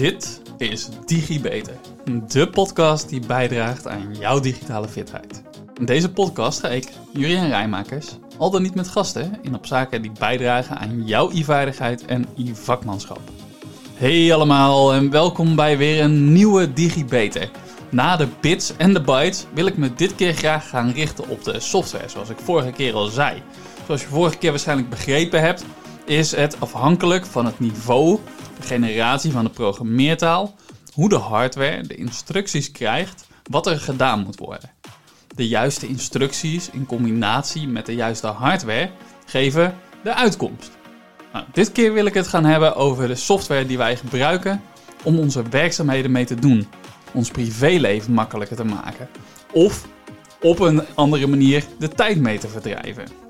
Dit is DigiBeter, de podcast die bijdraagt aan jouw digitale fitheid. In deze podcast ga ik, Jurien Rijmakers, al dan niet met gasten, in op zaken die bijdragen aan jouw e-vaardigheid en e-vakmanschap. Hey allemaal en welkom bij weer een nieuwe DigiBeter. Na de bits en de bytes wil ik me dit keer graag gaan richten op de software, zoals ik vorige keer al zei. Zoals je vorige keer waarschijnlijk begrepen hebt, is het afhankelijk van het niveau, generatie van de programmeertaal, hoe de hardware de instructies krijgt wat er gedaan moet worden. De juiste instructies in combinatie met de juiste hardware geven de uitkomst. Nou, dit keer wil ik het gaan hebben over de software die wij gebruiken om onze werkzaamheden mee te doen. Ons privéleven makkelijker te maken. Of op een andere manier de tijd mee te verdrijven.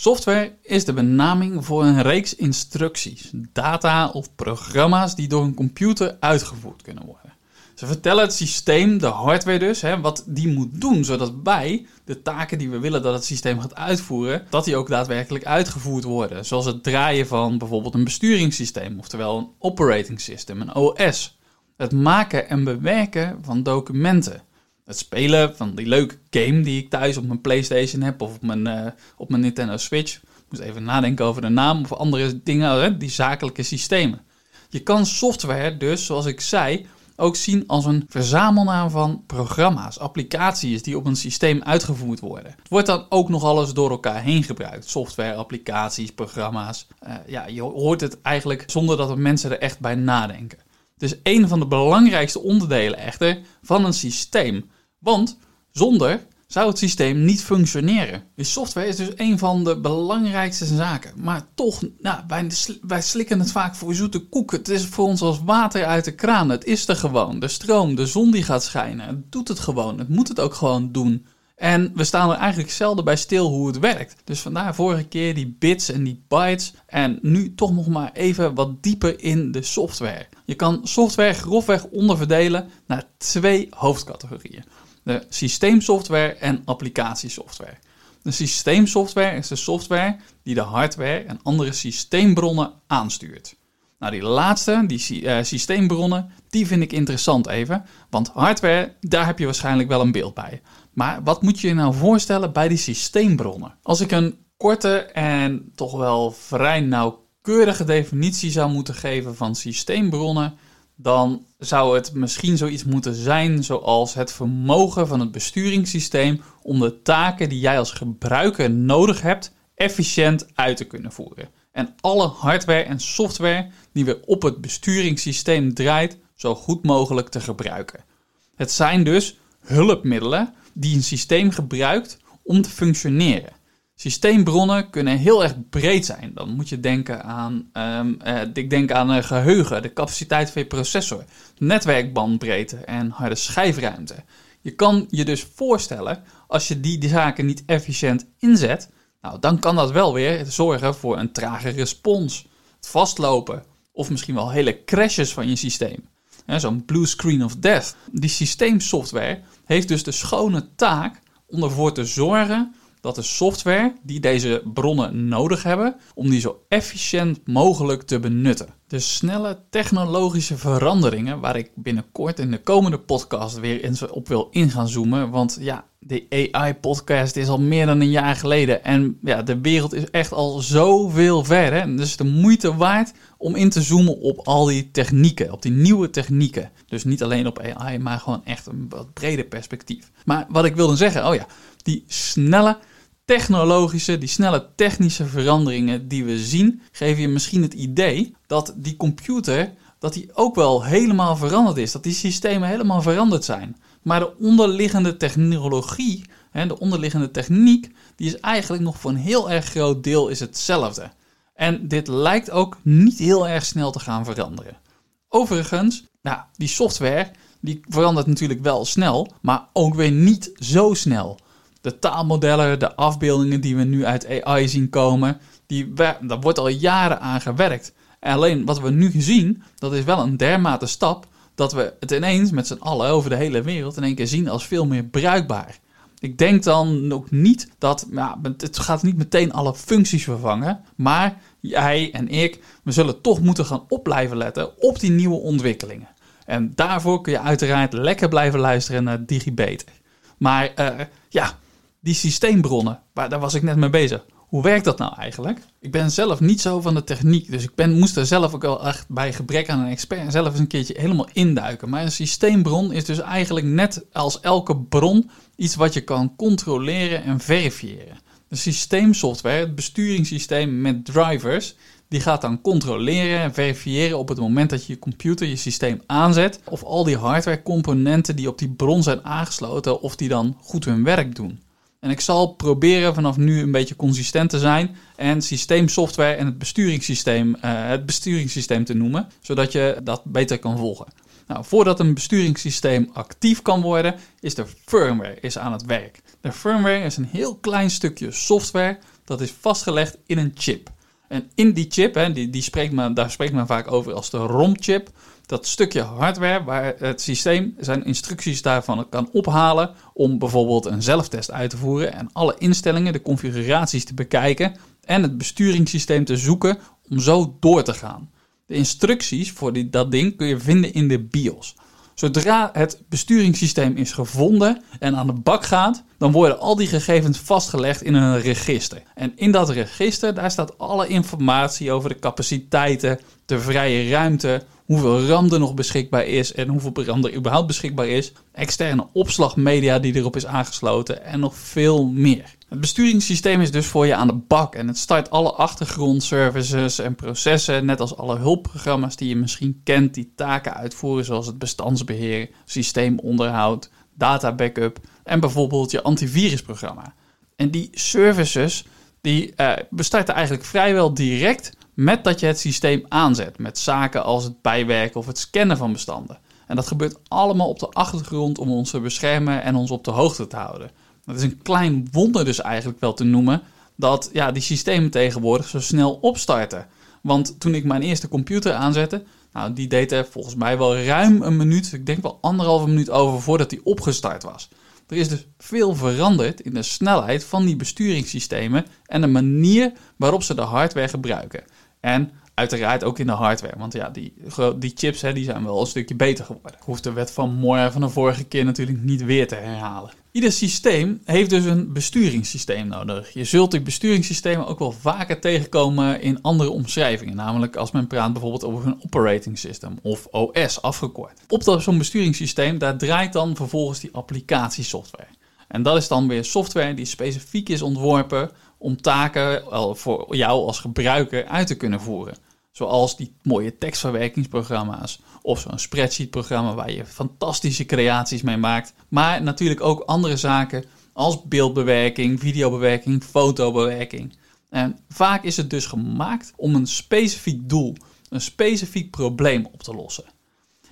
Software is de benaming voor een reeks instructies, data of programma's die door een computer uitgevoerd kunnen worden. Ze vertellen het systeem, de hardware dus, hè, wat die moet doen, zodat wij de taken die we willen dat het systeem gaat uitvoeren, dat die ook daadwerkelijk uitgevoerd worden. Zoals het draaien van bijvoorbeeld een besturingssysteem, oftewel een operating system, een OS. Het maken en bewerken van documenten het spelen van die leuke game die ik thuis op mijn PlayStation heb of op mijn, uh, op mijn Nintendo Switch. Moest even nadenken over de naam of andere dingen, hè, die zakelijke systemen. Je kan software dus, zoals ik zei, ook zien als een verzamelnaam van programma's, applicaties die op een systeem uitgevoerd worden. Het wordt dan ook nog alles door elkaar heen gebruikt. Software, applicaties, programma's. Uh, ja, je hoort het eigenlijk zonder dat mensen er echt bij nadenken. Is een van de belangrijkste onderdelen echter van een systeem. Want zonder zou het systeem niet functioneren. De software is dus een van de belangrijkste zaken. Maar toch, nou, wij, wij slikken het vaak voor zoete koek. Het is voor ons als water uit de kraan. Het is er gewoon. De stroom, de zon die gaat schijnen. Het doet het gewoon. Het moet het ook gewoon doen. En we staan er eigenlijk zelden bij stil hoe het werkt. Dus vandaar vorige keer die bits en die bytes. En nu toch nog maar even wat dieper in de software. Je kan software grofweg onderverdelen naar twee hoofdcategorieën de systeemsoftware en applicatiesoftware. De systeemsoftware is de software die de hardware en andere systeembronnen aanstuurt. Nou, die laatste, die uh, systeembronnen, die vind ik interessant even. Want hardware, daar heb je waarschijnlijk wel een beeld bij. Maar wat moet je je nou voorstellen bij die systeembronnen? Als ik een korte en toch wel vrij nauwkeurige definitie zou moeten geven van systeembronnen, dan zou het misschien zoiets moeten zijn zoals het vermogen van het besturingssysteem om de taken die jij als gebruiker nodig hebt efficiënt uit te kunnen voeren. En alle hardware en software die weer op het besturingssysteem draait, zo goed mogelijk te gebruiken. Het zijn dus hulpmiddelen die een systeem gebruikt om te functioneren. Systeembronnen kunnen heel erg breed zijn. Dan moet je denken aan, um, uh, ik denk aan uh, geheugen, de capaciteit van je processor, netwerkbandbreedte en harde schijfruimte. Je kan je dus voorstellen, als je die, die zaken niet efficiënt inzet, nou, dan kan dat wel weer zorgen voor een trage respons, het vastlopen of misschien wel hele crashes van je systeem. Zo'n blue screen of death. Die systeemsoftware heeft dus de schone taak om ervoor te zorgen dat de software die deze bronnen nodig hebben, om die zo efficiënt mogelijk te benutten. De snelle technologische veranderingen, waar ik binnenkort in de komende podcast weer op wil in gaan zoomen, want ja, de AI-podcast is al meer dan een jaar geleden en ja, de wereld is echt al zoveel verder. En dus de moeite waard om in te zoomen op al die technieken, op die nieuwe technieken. Dus niet alleen op AI, maar gewoon echt een wat breder perspectief. Maar wat ik wilde zeggen, oh ja, die snelle technologische, die snelle technische veranderingen die we zien, geven je misschien het idee dat die computer dat die ook wel helemaal veranderd is. Dat die systemen helemaal veranderd zijn. Maar de onderliggende technologie, de onderliggende techniek, die is eigenlijk nog voor een heel erg groot deel is hetzelfde. En dit lijkt ook niet heel erg snel te gaan veranderen. Overigens, nou, die software die verandert natuurlijk wel snel, maar ook weer niet zo snel de taalmodellen, de afbeeldingen die we nu uit AI zien komen, die, daar wordt al jaren aan gewerkt. En alleen wat we nu zien, dat is wel een dermate stap dat we het ineens met z'n allen over de hele wereld in één keer zien als veel meer bruikbaar. Ik denk dan ook niet dat, ja, het gaat niet meteen alle functies vervangen, maar jij en ik, we zullen toch moeten gaan op blijven letten op die nieuwe ontwikkelingen. En daarvoor kun je uiteraard lekker blijven luisteren naar DigiBeter. Maar uh, ja, die systeembronnen, waar, daar was ik net mee bezig. Hoe werkt dat nou eigenlijk? Ik ben zelf niet zo van de techniek, dus ik ben, moest er zelf ook wel echt bij gebrek aan een expert zelf eens een keertje helemaal induiken. Maar een systeembron is dus eigenlijk net als elke bron iets wat je kan controleren en verifiëren. De systeemsoftware, het besturingssysteem met drivers, die gaat dan controleren en verifiëren op het moment dat je je computer, je systeem aanzet, of al die hardwarecomponenten die op die bron zijn aangesloten, of die dan goed hun werk doen. En ik zal proberen vanaf nu een beetje consistent te zijn en systeemsoftware en het besturingssysteem, uh, het besturingssysteem te noemen, zodat je dat beter kan volgen. Nou, voordat een besturingssysteem actief kan worden, is de firmware is aan het werk. De firmware is een heel klein stukje software dat is vastgelegd in een chip. En in die chip, hè, die, die spreekt men, daar spreekt men vaak over als de ROM-chip, dat stukje hardware waar het systeem zijn instructies daarvan kan ophalen om bijvoorbeeld een zelftest uit te voeren en alle instellingen, de configuraties te bekijken en het besturingssysteem te zoeken om zo door te gaan. De instructies voor die, dat ding kun je vinden in de BIOS. Zodra het besturingssysteem is gevonden en aan de bak gaat, dan worden al die gegevens vastgelegd in een register. En in dat register daar staat alle informatie over de capaciteiten, de vrije ruimte, hoeveel RAM er nog beschikbaar is en hoeveel RAM er überhaupt beschikbaar is, externe opslagmedia die erop is aangesloten en nog veel meer. Het besturingssysteem is dus voor je aan de bak en het start alle achtergrondservices en processen, net als alle hulpprogramma's die je misschien kent, die taken uitvoeren zoals het bestandsbeheer, systeemonderhoud, data backup en bijvoorbeeld je antivirusprogramma. En die services die uh, bestarten eigenlijk vrijwel direct met dat je het systeem aanzet, met zaken als het bijwerken of het scannen van bestanden. En dat gebeurt allemaal op de achtergrond om ons te beschermen en ons op de hoogte te houden. Het is een klein wonder dus eigenlijk wel te noemen dat ja, die systemen tegenwoordig zo snel opstarten. Want toen ik mijn eerste computer aanzette, nou, die deed er volgens mij wel ruim een minuut, ik denk wel anderhalve minuut over voordat die opgestart was. Er is dus veel veranderd in de snelheid van die besturingssystemen en de manier waarop ze de hardware gebruiken. En uiteraard ook in de hardware. Want ja, die, die chips hè, die zijn wel een stukje beter geworden. Ik hoef de wet van Moore van de vorige keer natuurlijk niet weer te herhalen. Ieder systeem heeft dus een besturingssysteem nodig. Je zult die besturingssystemen ook wel vaker tegenkomen in andere omschrijvingen. Namelijk als men praat bijvoorbeeld over een operating system of OS afgekort. Op zo'n besturingssysteem daar draait dan vervolgens die applicatiesoftware. En dat is dan weer software die specifiek is ontworpen om taken voor jou als gebruiker uit te kunnen voeren. Zoals die mooie tekstverwerkingsprogramma's of zo'n spreadsheet-programma waar je fantastische creaties mee maakt. Maar natuurlijk ook andere zaken als beeldbewerking, videobewerking, fotobewerking. En vaak is het dus gemaakt om een specifiek doel, een specifiek probleem op te lossen.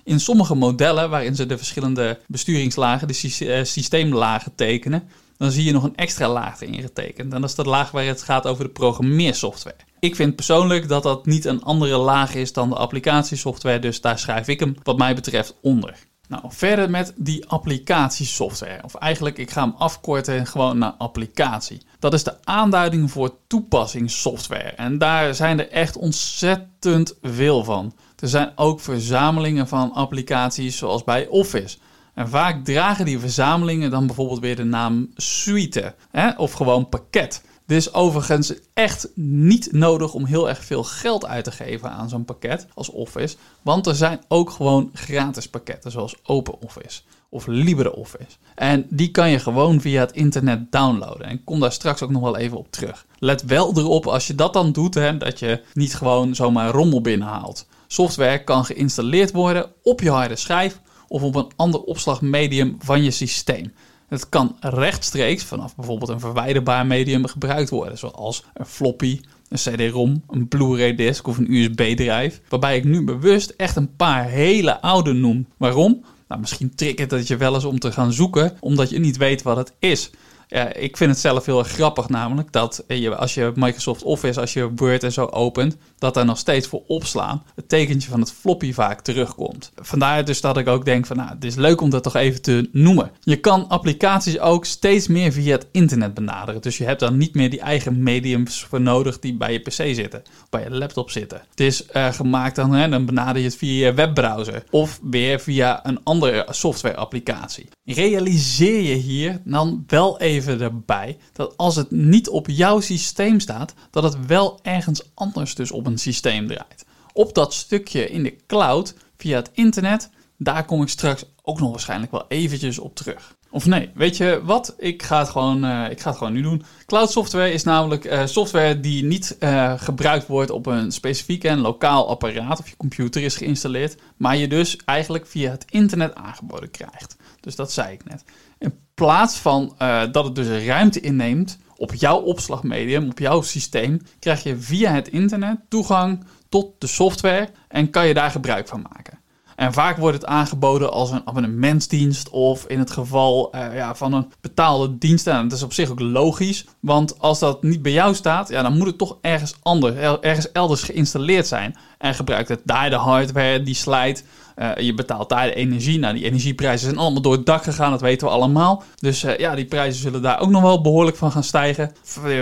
In sommige modellen waarin ze de verschillende besturingslagen, de eh, systeemlagen tekenen, dan zie je nog een extra laag erin getekend. En dat is de laag waar het gaat over de programmeersoftware. Ik vind persoonlijk dat dat niet een andere laag is dan de applicatiesoftware, dus daar schrijf ik hem wat mij betreft onder. Nou, verder met die applicatiesoftware. Of eigenlijk, ik ga hem afkorten gewoon naar applicatie. Dat is de aanduiding voor toepassingssoftware. En daar zijn er echt ontzettend veel van. Er zijn ook verzamelingen van applicaties zoals bij Office. En vaak dragen die verzamelingen dan bijvoorbeeld weer de naam suite hè, of gewoon pakket. Dit is overigens echt niet nodig om heel erg veel geld uit te geven aan zo'n pakket als Office. Want er zijn ook gewoon gratis pakketten zoals OpenOffice of LibreOffice. En die kan je gewoon via het internet downloaden. En ik kom daar straks ook nog wel even op terug. Let wel erop als je dat dan doet, hè, dat je niet gewoon zomaar rommel binnenhaalt. Software kan geïnstalleerd worden op je harde schijf of op een ander opslagmedium van je systeem. Het kan rechtstreeks vanaf bijvoorbeeld een verwijderbaar medium gebruikt worden, zoals een floppy, een CD-ROM, een Blu-ray disc of een USB-drijf. Waarbij ik nu bewust echt een paar hele oude noem. Waarom? Nou, misschien triggert het je wel eens om te gaan zoeken, omdat je niet weet wat het is. Ja, ik vind het zelf heel grappig namelijk dat je, als je Microsoft Office, als je Word en zo opent, dat er nog steeds voor opslaan het tekentje van het floppy vaak terugkomt. Vandaar dus dat ik ook denk van nou, het is leuk om dat toch even te noemen. Je kan applicaties ook steeds meer via het internet benaderen. Dus je hebt dan niet meer die eigen mediums voor nodig die bij je pc zitten, bij je laptop zitten. Het is uh, gemaakt dan, hè, dan benader je het via je webbrowser of weer via een andere software applicatie. Realiseer je hier dan wel even erbij dat als het niet op jouw systeem staat, dat het wel ergens anders dus op een systeem draait. Op dat stukje in de cloud via het internet, daar kom ik straks ook nog waarschijnlijk wel eventjes op terug. Of nee, weet je wat? Ik ga het gewoon, uh, ik ga het gewoon nu doen. Cloud software is namelijk uh, software die niet uh, gebruikt wordt op een specifiek en lokaal apparaat of je computer is geïnstalleerd, maar je dus eigenlijk via het internet aangeboden krijgt. Dus dat zei ik net. In plaats van dat het dus ruimte inneemt op jouw opslagmedium, op jouw systeem, krijg je via het internet toegang tot de software en kan je daar gebruik van maken. En vaak wordt het aangeboden als een abonnementsdienst of in het geval uh, ja, van een betaalde dienst. En dat is op zich ook logisch, want als dat niet bij jou staat, ja, dan moet het toch ergens anders, ergens elders geïnstalleerd zijn. En gebruikt het daar de hardware die slijt uh, je betaalt daar de energie. Nou, die energieprijzen zijn allemaal door het dak gegaan, dat weten we allemaal. Dus uh, ja, die prijzen zullen daar ook nog wel behoorlijk van gaan stijgen.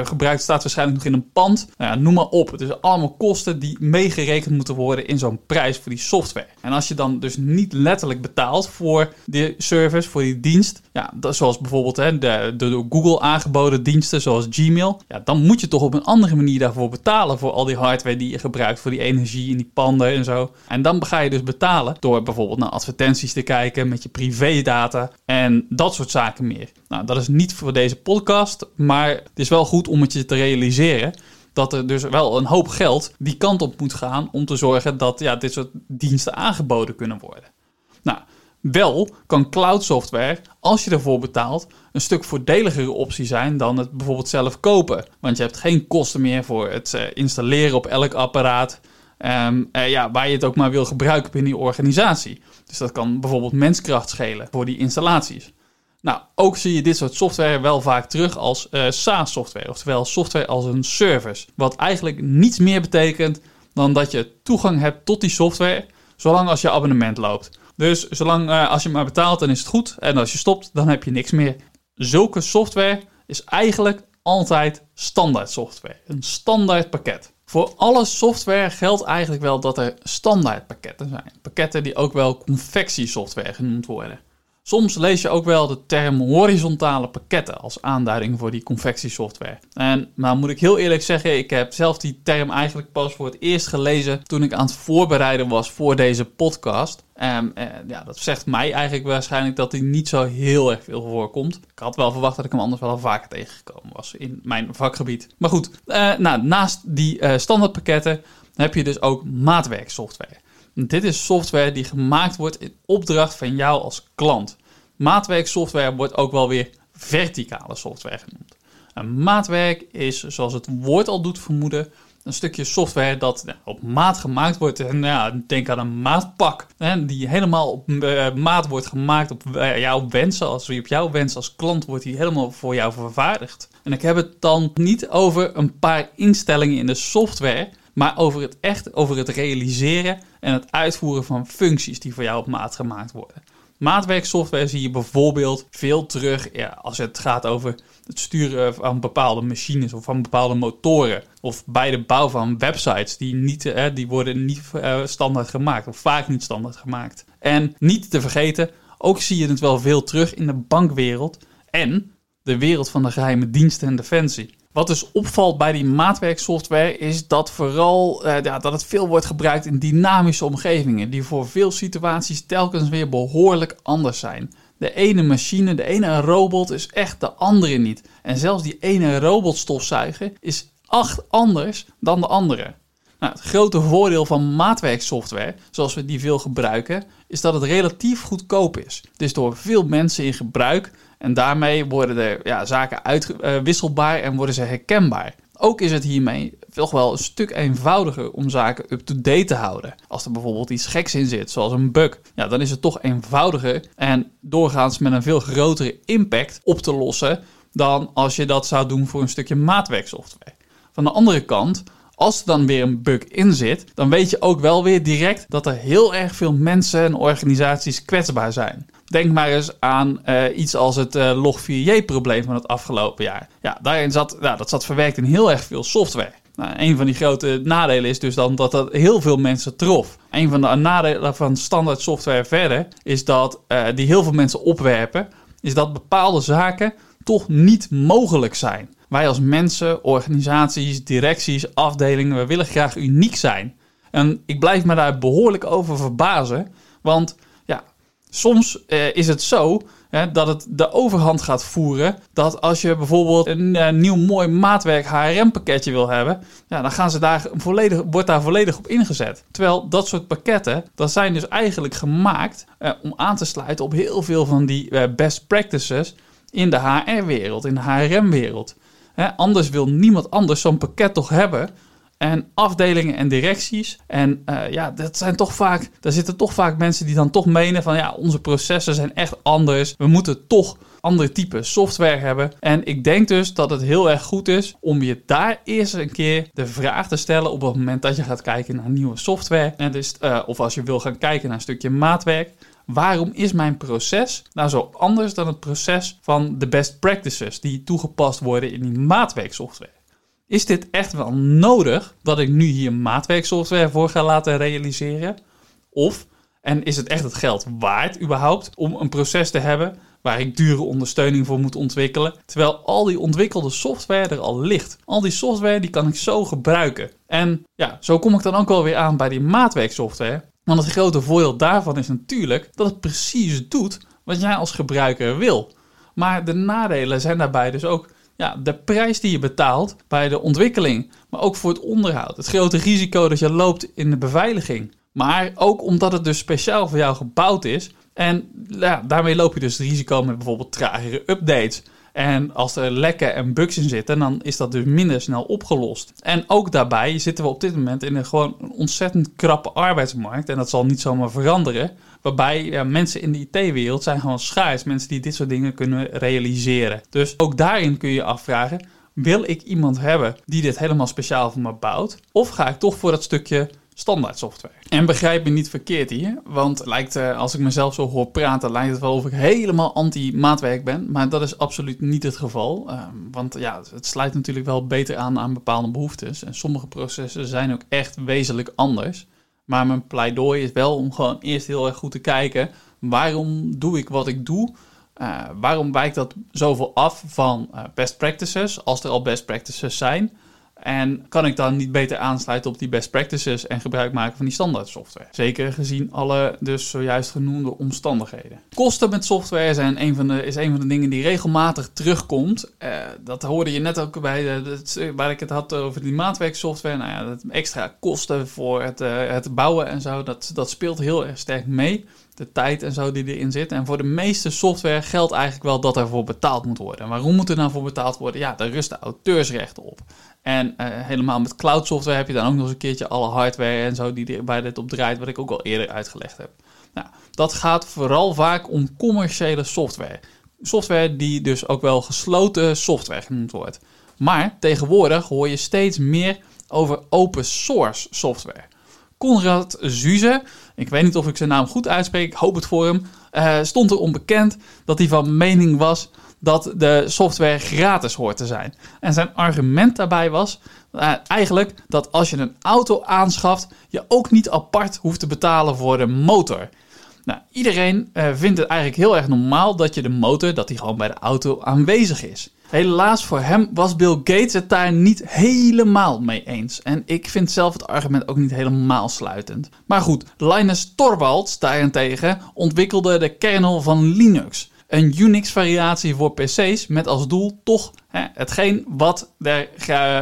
Gebruikt staat waarschijnlijk nog in een pand. Nou ja, noem maar op. Het is allemaal kosten die meegerekend moeten worden in zo'n prijs voor die software. En als je dan dus niet letterlijk betaalt voor die service, voor die dienst, ja, zoals bijvoorbeeld hè, de, de door Google aangeboden diensten zoals Gmail, ja, dan moet je toch op een andere manier daarvoor betalen voor al die hardware die je gebruikt voor die energie in die panden en zo. En dan ga je dus betalen bijvoorbeeld naar advertenties te kijken met je privédata en dat soort zaken meer. Nou, dat is niet voor deze podcast, maar het is wel goed om het je te realiseren dat er dus wel een hoop geld die kant op moet gaan om te zorgen dat ja, dit soort diensten aangeboden kunnen worden. Nou, wel kan cloud software, als je ervoor betaalt, een stuk voordeligere optie zijn dan het bijvoorbeeld zelf kopen. Want je hebt geen kosten meer voor het eh, installeren op elk apparaat. Um, uh, ja, waar je het ook maar wil gebruiken binnen je organisatie. Dus dat kan bijvoorbeeld menskracht schelen voor die installaties. Nou, ook zie je dit soort software wel vaak terug als uh, SaaS-software, oftewel software als een service. Wat eigenlijk niets meer betekent dan dat je toegang hebt tot die software, zolang als je abonnement loopt. Dus zolang uh, als je maar betaalt, dan is het goed. En als je stopt, dan heb je niks meer. Zulke software is eigenlijk altijd standaard software. Een standaard pakket. Voor alle software geldt eigenlijk wel dat er standaard pakketten zijn. Pakketten die ook wel confectiesoftware genoemd worden. Soms lees je ook wel de term horizontale pakketten als aanduiding voor die confectiesoftware. En nou moet ik heel eerlijk zeggen, ik heb zelf die term eigenlijk pas voor het eerst gelezen toen ik aan het voorbereiden was voor deze podcast. Eh, ja, dat zegt mij eigenlijk waarschijnlijk dat hij niet zo heel erg veel voorkomt. Ik had wel verwacht dat ik hem anders wel vaker tegengekomen was in mijn vakgebied. Maar goed, eh, nou, naast die uh, standaardpakketten heb je dus ook maatwerksoftware. Dit is software die gemaakt wordt in opdracht van jou als klant. Maatwerksoftware wordt ook wel weer verticale software genoemd. Een maatwerk is, zoals het woord al doet vermoeden, een stukje software dat op maat gemaakt wordt. En ja, denk aan een maatpak. Hè, die helemaal op uh, maat wordt gemaakt op uh, jouw wensen. Als op jouw wens als klant wordt die helemaal voor jou vervaardigd. En ik heb het dan niet over een paar instellingen in de software. Maar over het echt, over het realiseren en het uitvoeren van functies die voor jou op maat gemaakt worden. Maatwerksoftware zie je bijvoorbeeld veel terug ja, als het gaat over het sturen van bepaalde machines of van bepaalde motoren. Of bij de bouw van websites die, niet, eh, die worden niet uh, standaard gemaakt of vaak niet standaard gemaakt. En niet te vergeten, ook zie je het wel veel terug in de bankwereld en de wereld van de geheime diensten en defensie. Wat dus opvalt bij die maatwerksoftware is dat vooral dat het veel wordt gebruikt in dynamische omgevingen, die voor veel situaties telkens weer behoorlijk anders zijn. De ene machine, de ene robot is echt de andere niet. En zelfs die ene robotstofzuiger is acht anders dan de andere. Nou, het grote voordeel van maatwerksoftware, zoals we die veel gebruiken, is dat het relatief goedkoop is. Het is door veel mensen in gebruik en daarmee worden de ja, zaken uitwisselbaar en worden ze herkenbaar. Ook is het hiermee toch wel een stuk eenvoudiger om zaken up-to-date te houden. Als er bijvoorbeeld iets geks in zit, zoals een bug, ja, dan is het toch eenvoudiger en doorgaans met een veel grotere impact op te lossen dan als je dat zou doen voor een stukje maatwerksoftware. Van de andere kant, als er dan weer een bug in zit, dan weet je ook wel weer direct dat er heel erg veel mensen en organisaties kwetsbaar zijn. Denk maar eens aan uh, iets als het uh, Log4j-probleem van het afgelopen jaar. Ja, daarin zat, ja, dat zat verwerkt in heel erg veel software. Nou, een van die grote nadelen is dus dan dat dat heel veel mensen trof. Een van de nadelen van standaard software verder is dat uh, die heel veel mensen opwerpen, is dat bepaalde zaken toch niet mogelijk zijn. Wij als mensen, organisaties, directies, afdelingen, we willen graag uniek zijn. En ik blijf me daar behoorlijk over verbazen, want ja, soms uh, is het zo hè, dat het de overhand gaat voeren. Dat als je bijvoorbeeld een uh, nieuw mooi maatwerk HRM-pakketje wil hebben, ja, dan gaan ze daar volledig, wordt daar volledig op ingezet. Terwijl dat soort pakketten, dat zijn dus eigenlijk gemaakt uh, om aan te sluiten op heel veel van die best practices in de HR-wereld, in de HRM-wereld. anders wil niemand anders zo'n pakket toch hebben. En afdelingen en directies. En uh, ja, dat zijn toch vaak, daar zitten toch vaak mensen die dan toch menen van ja, onze processen zijn echt anders. We moeten toch andere type software hebben. En ik denk dus dat het heel erg goed is om je daar eerst een keer de vraag te stellen op het moment dat je gaat kijken naar nieuwe software. En dus, uh, of als je wil gaan kijken naar een stukje maatwerk. Waarom is mijn proces nou zo anders dan het proces van de best practices die toegepast worden in die maatwerksoftware? Is dit echt wel nodig dat ik nu hier maatwerksoftware voor ga laten realiseren? Of, en is het echt het geld waard überhaupt om een proces te hebben waar ik dure ondersteuning voor moet ontwikkelen, terwijl al die ontwikkelde software er al ligt. Al die software die kan ik zo gebruiken. En ja, zo kom ik dan ook wel weer aan bij die maatwerksoftware. Want het grote voordeel daarvan is natuurlijk dat het precies doet wat jij als gebruiker wil. Maar de nadelen zijn daarbij dus ook ja, de prijs die je betaalt bij de ontwikkeling, maar ook voor het onderhoud. Het grote risico dat je loopt in de beveiliging. Maar ook omdat het dus speciaal voor jou gebouwd is. En ja, daarmee loop je dus het risico met bijvoorbeeld tragere updates. En als er lekken en bugs in zitten, dan is dat dus minder snel opgelost. En ook daarbij zitten we op dit moment in een gewoon ontzettend krappe arbeidsmarkt. En dat zal niet zomaar veranderen. Waarbij ja, mensen in de IT-wereld zijn gewoon schaars. Mensen die dit soort dingen kunnen realiseren. Dus ook daarin kun je afvragen: wil ik iemand hebben die dit helemaal speciaal voor me bouwt? Of ga ik toch voor dat stukje standaard software. En begrijp me niet verkeerd hier, want lijkt, uh, als ik mezelf zo hoor praten, lijkt het wel of ik helemaal anti-maatwerk ben. Maar dat is absoluut niet het geval. Uh, want ja, het sluit natuurlijk wel beter aan aan bepaalde behoeftes. En sommige processen zijn ook echt wezenlijk anders. Maar mijn pleidooi is wel om gewoon eerst heel erg goed te kijken. Waarom doe ik wat ik doe? Uh, waarom wijkt dat zoveel af van uh, best practices, als er al best practices zijn? En kan ik dan niet beter aansluiten op die best practices en gebruik maken van die standaard software? Zeker gezien alle dus zojuist genoemde omstandigheden. Kosten met software zijn een van de, is een van de dingen die regelmatig terugkomt. Uh, dat hoorde je net ook bij de, waar ik het had over die maatwerksoftware. Nou ja, dat extra kosten voor het, uh, het bouwen en zo, dat, dat speelt heel erg sterk mee de tijd en zo die erin zit. En voor de meeste software geldt eigenlijk wel dat ervoor betaald moet worden. En waarom moet er nou voor betaald worden? Ja, daar rusten auteursrechten op. En uh, helemaal met cloud software heb je dan ook nog eens een keertje alle hardware en zo die bij dit op draait, wat ik ook al eerder uitgelegd heb. Nou, dat gaat vooral vaak om commerciële software. Software die dus ook wel gesloten software genoemd wordt. Maar tegenwoordig hoor je steeds meer over open source software. Konrad Zuze, ik weet niet of ik zijn naam goed uitspreek, ik hoop het voor hem, uh, stond er onbekend dat hij van mening was dat de software gratis hoort te zijn. En zijn argument daarbij was uh, eigenlijk dat als je een auto aanschaft, je ook niet apart hoeft te betalen voor de motor. Nou, iedereen uh, vindt het eigenlijk heel erg normaal dat je de motor, dat die gewoon bij de auto aanwezig is. Helaas voor hem was Bill Gates het daar niet helemaal mee eens. En ik vind zelf het argument ook niet helemaal sluitend. Maar goed, Linus Torvalds daarentegen ontwikkelde de kernel van Linux een Unix-variatie voor PC's met als doel toch hè, hetgeen wat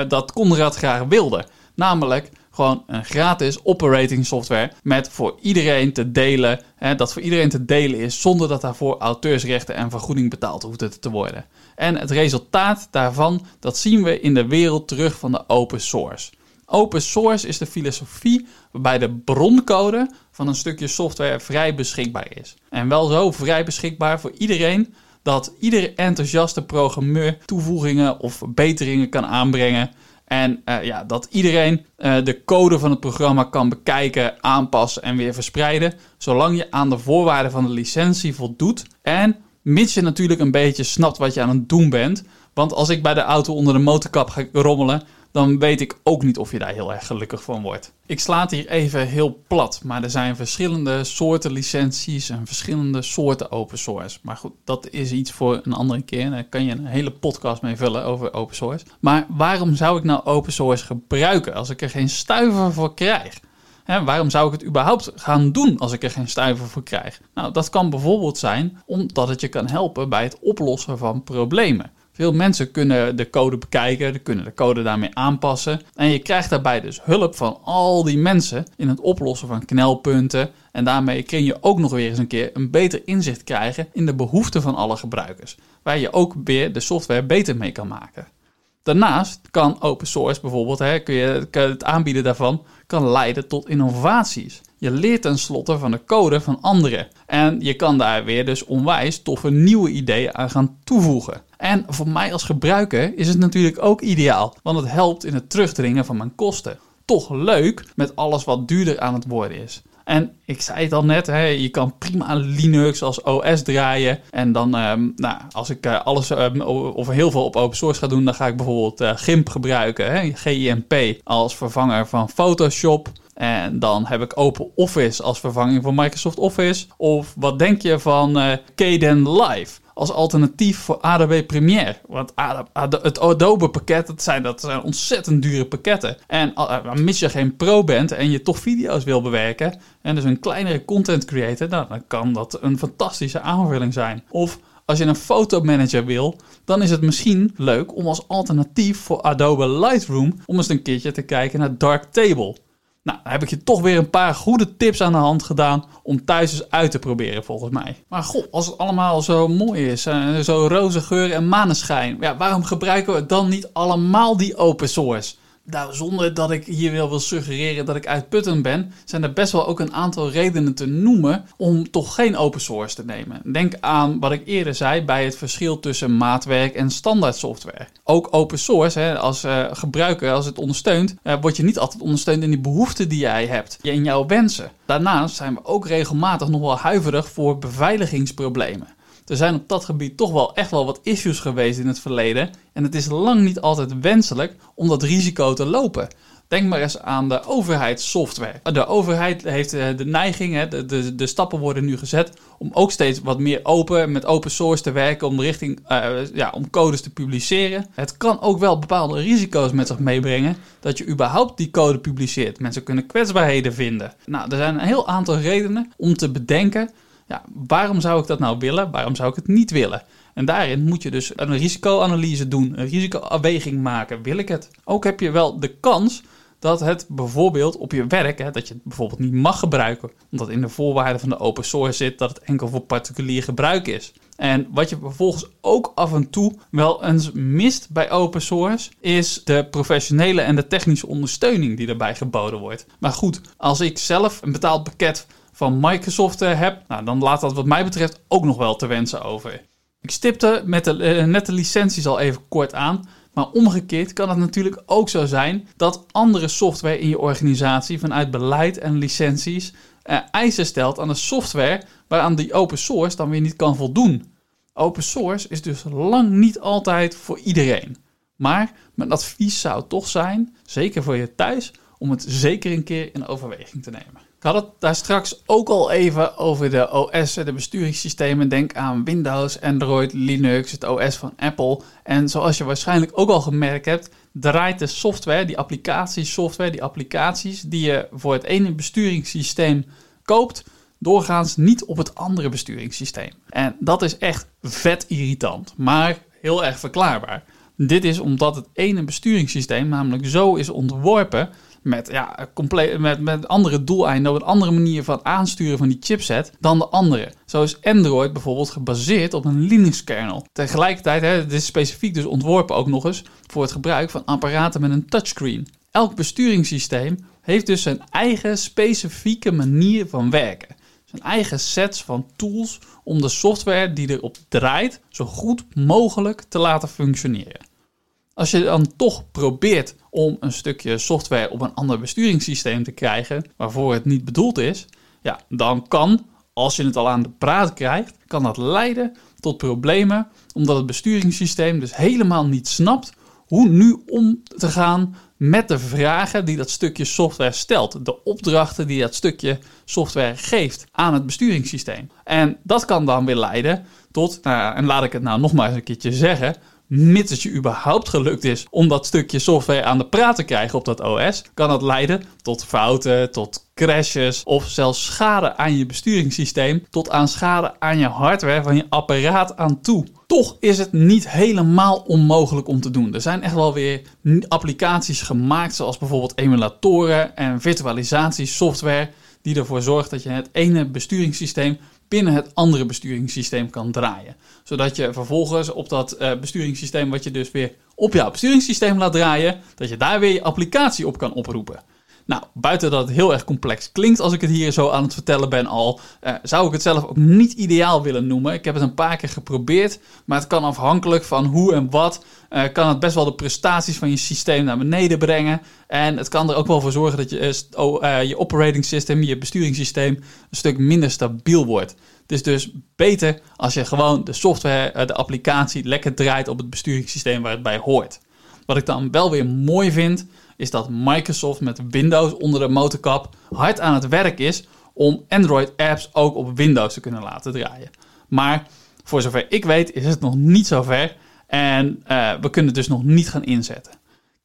dat Conrad graag wilde. Namelijk gewoon een gratis operating software met voor iedereen te delen, hè, dat voor iedereen te delen is zonder dat daarvoor auteursrechten en vergoeding betaald hoeft te worden. En het resultaat daarvan, dat zien we in de wereld terug van de open source. Open source is de filosofie waarbij de broncode van een stukje software vrij beschikbaar is. En wel zo vrij beschikbaar voor iedereen dat iedere enthousiaste programmeur toevoegingen of verbeteringen kan aanbrengen. En uh, ja, dat iedereen uh, de code van het programma kan bekijken, aanpassen en weer verspreiden. Zolang je aan de voorwaarden van de licentie voldoet. En mits je natuurlijk een beetje snapt wat je aan het doen bent. Want als ik bij de auto onder de motorkap ga rommelen, dan weet ik ook niet of je daar heel erg gelukkig van wordt. Ik sla het hier even heel plat, maar er zijn verschillende soorten licenties en verschillende soorten open source. Maar goed, dat is iets voor een andere keer. Daar kan je een hele podcast mee vullen over open source. Maar waarom zou ik nou open source gebruiken als ik er geen stuiver voor krijg? Waarom zou ik het überhaupt gaan doen als ik er geen stuiver voor krijg? Nou, dat kan bijvoorbeeld zijn omdat het je kan helpen bij het oplossen van problemen. Veel mensen kunnen de code bekijken, kunnen de code daarmee aanpassen. En je krijgt daarbij dus hulp van al die mensen in het oplossen van knelpunten. En daarmee kun je ook nog weer eens een keer een beter inzicht krijgen in de behoeften van alle gebruikers. Waar je ook weer de software beter mee kan maken. Daarnaast kan open source bijvoorbeeld, hè, kun je, het aanbieden daarvan, kan leiden tot innovaties. Je leert tenslotte van de code van anderen. En je kan daar weer dus onwijs toffe nieuwe ideeën aan gaan toevoegen. En voor mij als gebruiker is het natuurlijk ook ideaal, want het helpt in het terugdringen van mijn kosten. Toch leuk met alles wat duurder aan het worden is. En ik zei het al net, hè, je kan prima Linux als OS draaien. En dan, ehm, nou, als ik uh, alles uh, of heel veel op open source ga doen, dan ga ik bijvoorbeeld uh, GIMP gebruiken, hè, GIMP, als vervanger van Photoshop. En dan heb ik Open Office als vervanging van Microsoft Office. Of wat denk je van uh, Kden Live? Als alternatief voor Adobe Premiere. Want het Adobe pakket, dat zijn, dat zijn ontzettend dure pakketten. En uh, mits je geen pro bent en je toch video's wil bewerken, en dus een kleinere content creator, nou, dan kan dat een fantastische aanvulling zijn. Of als je een fotomanager wil, dan is het misschien leuk om als alternatief voor Adobe Lightroom om eens een keertje te kijken naar Darktable. Nou, dan heb ik je toch weer een paar goede tips aan de hand gedaan om thuis eens uit te proberen, volgens mij. Maar goh, als het allemaal zo mooi is, uh, zo roze geur en maneschijn, ja, waarom gebruiken we dan niet allemaal die open source? Nou, zonder dat ik hier wil, wil suggereren dat ik uitputtend ben, zijn er best wel ook een aantal redenen te noemen om toch geen open source te nemen. Denk aan wat ik eerder zei bij het verschil tussen maatwerk en standaard software. Ook open source, hè, als uh, gebruiker, als het ondersteunt, uh, word je niet altijd ondersteund in die behoeften die jij hebt, in jouw wensen. Daarnaast zijn we ook regelmatig nog wel huiverig voor beveiligingsproblemen er zijn op dat gebied toch wel echt wel wat issues geweest in het verleden. En het is lang niet altijd wenselijk om dat risico te lopen. Denk maar eens aan de overheidssoftware. De overheid heeft eh, de neiging, de, stappen worden nu gezet om ook steeds wat meer open, met open source te werken, om richting, uh, ja, om codes te publiceren. Het kan ook wel bepaalde risico's met zich meebrengen dat je überhaupt die code publiceert. Mensen kunnen kwetsbaarheden vinden. Nou, er zijn een heel aantal redenen om te bedenken ja, waarom zou ik dat nou willen? Waarom zou ik het niet willen? En daarin moet je dus een risicoanalyse doen, een risicoafweging maken. Wil ik het? Ook heb je wel de kans dat het bijvoorbeeld op je werk, hè, dat je het bijvoorbeeld niet mag gebruiken, omdat in de voorwaarden van de open source zit dat het enkel voor particulier gebruik is. En wat je vervolgens ook af en toe wel eens mist bij open source, is de professionele en de technische ondersteuning die erbij geboden wordt. Maar goed, als ik zelf een betaald pakket van Microsoft eh, heb, nou, dan laat dat wat mij betreft ook nog wel te wensen over. Ik stipte met de, uh, net de licenties al even kort aan. Maar omgekeerd kan het natuurlijk ook zo zijn dat andere software in je organisatie vanuit beleid en licenties uh, eisen stelt aan de software waaraan die open source dan weer niet kan voldoen. Open source is dus lang niet altijd voor iedereen. Maar mijn advies zou toch zijn, zeker voor je thuis, om het zeker een keer in overweging te nemen. Ik had het daar straks ook al even over de OS, de besturingssystemen. Denk aan Windows, Android, Linux, het OS van Apple. En zoals je waarschijnlijk ook al gemerkt hebt, draait de software, die applicatiesoftware, die applicaties die je voor het ene besturingssysteem koopt, doorgaans niet op het andere besturingssysteem. En dat is echt vet irritant, maar heel erg verklaarbaar. Dit is omdat het ene besturingssysteem namelijk zo is ontworpen met, ja, compleet, met, met andere doeleinden, op een andere manier van aansturen van die chipset dan de andere. Zo is Android bijvoorbeeld gebaseerd op een Linux-kernel. Tegelijkertijd, hè, dit is specifiek dus ontworpen ook nog eens voor het gebruik van apparaten met een touchscreen. Elk besturingssysteem heeft dus zijn eigen specifieke manier van werken. zijn eigen sets van tools om de software die erop draait zo goed mogelijk te laten functioneren. Als je dan toch probeert om een stukje software op een ander besturingssysteem te krijgen waarvoor het niet bedoeld is, ja, dan kan, als je het al aan de praat krijgt, kan dat leiden tot problemen omdat het besturingssysteem dus helemaal niet snapt hoe nu om te gaan met de vragen die dat stukje software stelt. De opdrachten die dat stukje software geeft aan het besturingssysteem. En dat kan dan weer leiden tot, nou, en laat ik het nou nog maar eens een keertje zeggen, mits het je überhaupt gelukt is om dat stukje software aan de praat te krijgen op dat OS, kan dat leiden tot fouten, tot crashes of zelfs schade aan je besturingssysteem, tot aan schade aan je hardware van je apparaat aan toe. Toch is het niet helemaal onmogelijk om te doen. Er zijn echt wel weer applicaties gemaakt, zoals bijvoorbeeld emulatoren en virtualisatiesoftware, die ervoor zorgt dat je het ene besturingssysteem binnen het andere besturingssysteem kan draaien. Zodat je vervolgens op dat uh, besturingssysteem, wat je dus weer op jouw besturingssysteem laat draaien, dat je daar weer je applicatie op kan oproepen. Nou, buiten dat het heel erg complex klinkt als ik het hier zo aan het vertellen ben al, uh, zou ik het zelf ook niet ideaal willen noemen. Ik heb het een paar keer geprobeerd, maar het kan afhankelijk van hoe en wat, uh, kan het best wel de prestaties van je systeem naar beneden brengen. En het kan er ook wel voor zorgen dat je, uh, je operating system, je besturingssysteem, een stuk minder stabiel wordt. Het is dus beter als je gewoon de software, de applicatie lekker draait op het besturingssysteem waar het bij hoort. Wat ik dan wel weer mooi vind, is dat Microsoft met Windows onder de motorkap hard aan het werk is om Android-apps ook op Windows te kunnen laten draaien. Maar voor zover ik weet is het nog niet zover en uh, we kunnen het dus nog niet gaan inzetten.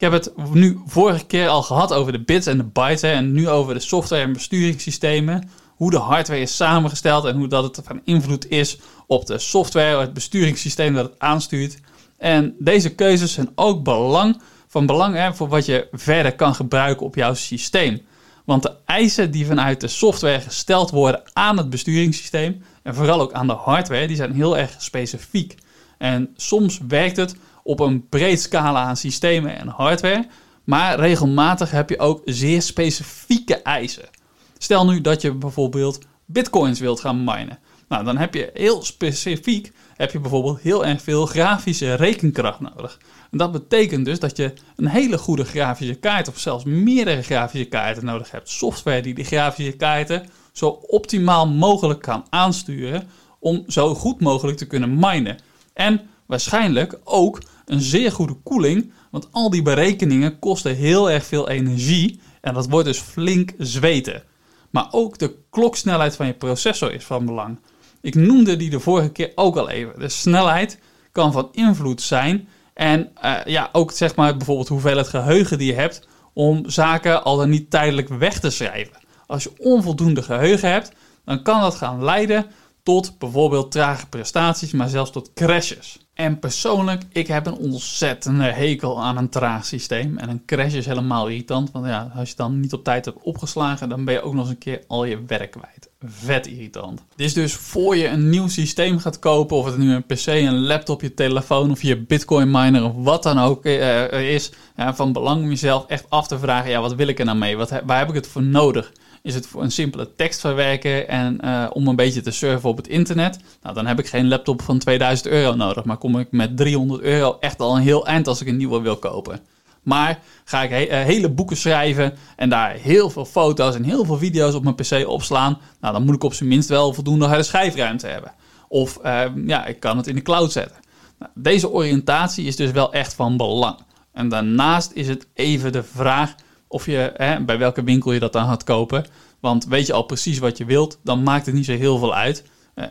Ik heb het nu vorige keer al gehad over de bits en de bytes en nu over de software en besturingssystemen. Hoe de hardware is samengesteld en hoe dat het van invloed is op de software, het besturingssysteem dat het aanstuurt. En deze keuzes zijn ook belang van belang hè, voor wat je verder kan gebruiken op jouw systeem. Want de eisen die vanuit de software gesteld worden aan het besturingssysteem en vooral ook aan de hardware, die zijn heel erg specifiek. En soms werkt het op een breed scala aan systemen en hardware, maar regelmatig heb je ook zeer specifieke eisen. Stel nu dat je bijvoorbeeld bitcoins wilt gaan minen. Nou, dan heb je heel specifiek heb je bijvoorbeeld heel erg veel grafische rekenkracht nodig. En dat betekent dus dat je een hele goede grafische kaart of zelfs meerdere grafische kaarten nodig hebt. Software die die grafische kaarten zo optimaal mogelijk kan aansturen om zo goed mogelijk te kunnen minen. En waarschijnlijk ook een zeer goede koeling, want al die berekeningen kosten heel erg veel energie en dat wordt dus flink zweten. Maar ook de kloksnelheid van je processor is van belang. Ik noemde die de vorige keer ook al even. De snelheid kan van invloed zijn. En uh, ja, ook zeg maar bijvoorbeeld hoeveel het geheugen die je hebt om zaken al dan niet tijdelijk weg te schrijven. Als je onvoldoende geheugen hebt, dan kan dat gaan leiden tot bijvoorbeeld trage prestaties, maar zelfs tot crashes. En persoonlijk, ik heb een ontzettende hekel aan een traag systeem. En een crash is helemaal irritant, want ja, als je dan niet op tijd hebt opgeslagen, dan ben je ook nog eens een keer al je werk kwijt. Vet irritant. Dit dus voor je een nieuw systeem gaat kopen, of het nu een PC, een laptop, je telefoon of je bitcoin miner of wat dan ook uh, is, ja, van belang om jezelf echt af te vragen, ja, wat wil ik er nou mee? Wat, waar heb ik het voor nodig? Is het voor een simpele tekst verwerken en uh, om een beetje te surfen op het internet? Nou, dan heb ik geen laptop van 2000 euro nodig, maar kom ik met 300 euro echt al een heel eind als ik een nieuwe wil kopen. Maar ga ik he uh, hele boeken schrijven en daar heel veel foto's en heel veel video's op mijn PC opslaan, nou, dan moet ik op zijn minst wel voldoende harde schijfruimte hebben. Of uh, ja, ik kan het in de cloud zetten. Nou, deze oriëntatie is dus wel echt van belang. En daarnaast is het even de vraag of je, hè, bij welke winkel je dat dan gaat kopen. Want weet je al precies wat je wilt, dan maakt het niet zo heel veel uit. Uh,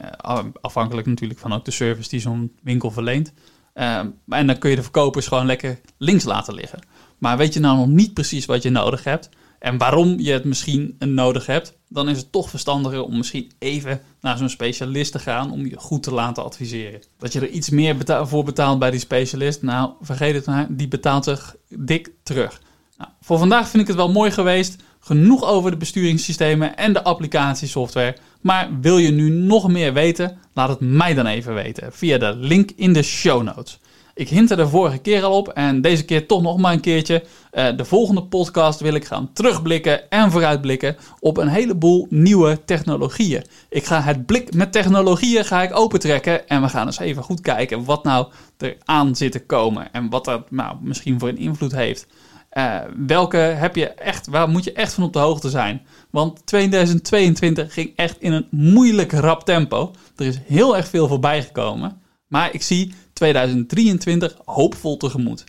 afhankelijk natuurlijk van ook de service die zo'n winkel verleent. Uh, en dan kun je de verkopers gewoon lekker links laten liggen. Maar weet je nou nog niet precies wat je nodig hebt en waarom je het misschien nodig hebt, dan is het toch verstandiger om misschien even naar zo'n specialist te gaan om je goed te laten adviseren. Dat je er iets meer voor betaalt bij die specialist, nou vergeet het maar, die betaalt zich dik terug. Nou, voor vandaag vind ik het wel mooi geweest. Genoeg over de besturingssystemen en de applicatiesoftware. Maar wil je nu nog meer weten? Laat het mij dan even weten via de link in de show notes. Ik hintte de vorige keer al op en deze keer toch nog maar een keertje. Uh, de volgende podcast wil ik gaan terugblikken en vooruitblikken op een heleboel nieuwe technologieën. Ik ga het blik met technologieën ga ik opentrekken en we gaan eens even goed kijken wat nou er aan zit te komen en wat dat nou, misschien voor een invloed heeft. Uh, welke heb je echt, waar moet je echt van op de hoogte zijn? Want 2022 ging echt in een moeilijk rap tempo. Er is heel erg veel voorbij gekomen. Maar ik zie 2023 hoopvol tegemoet.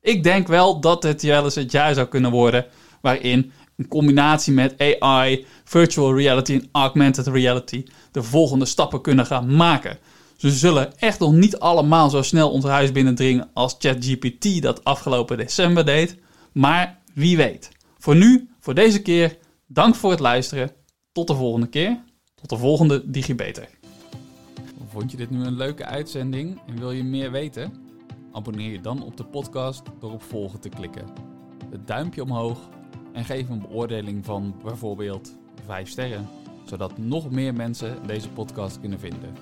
Ik denk wel dat het wel eens het jaar zou kunnen worden waarin een combinatie met AI, virtual reality en augmented reality de volgende stappen kunnen gaan maken. Ze zullen echt nog niet allemaal zo snel ons huis binnendringen als ChatGPT dat afgelopen december deed. Maar wie weet. Voor nu, voor deze keer, dank voor het luisteren. Tot de volgende keer. Tot de volgende DigiBeter. Vond je dit nu een leuke uitzending en wil je meer weten? Abonneer je dan op de podcast door op volgen te klikken. Het duimpje omhoog en geef een beoordeling van bijvoorbeeld 5 sterren, zodat nog meer mensen deze podcast kunnen vinden.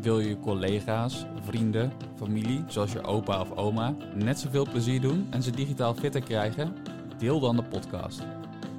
Wil je collega's, vrienden, familie, zoals je opa of oma, net zoveel plezier doen en ze digitaal fitter krijgen? Deel dan de podcast.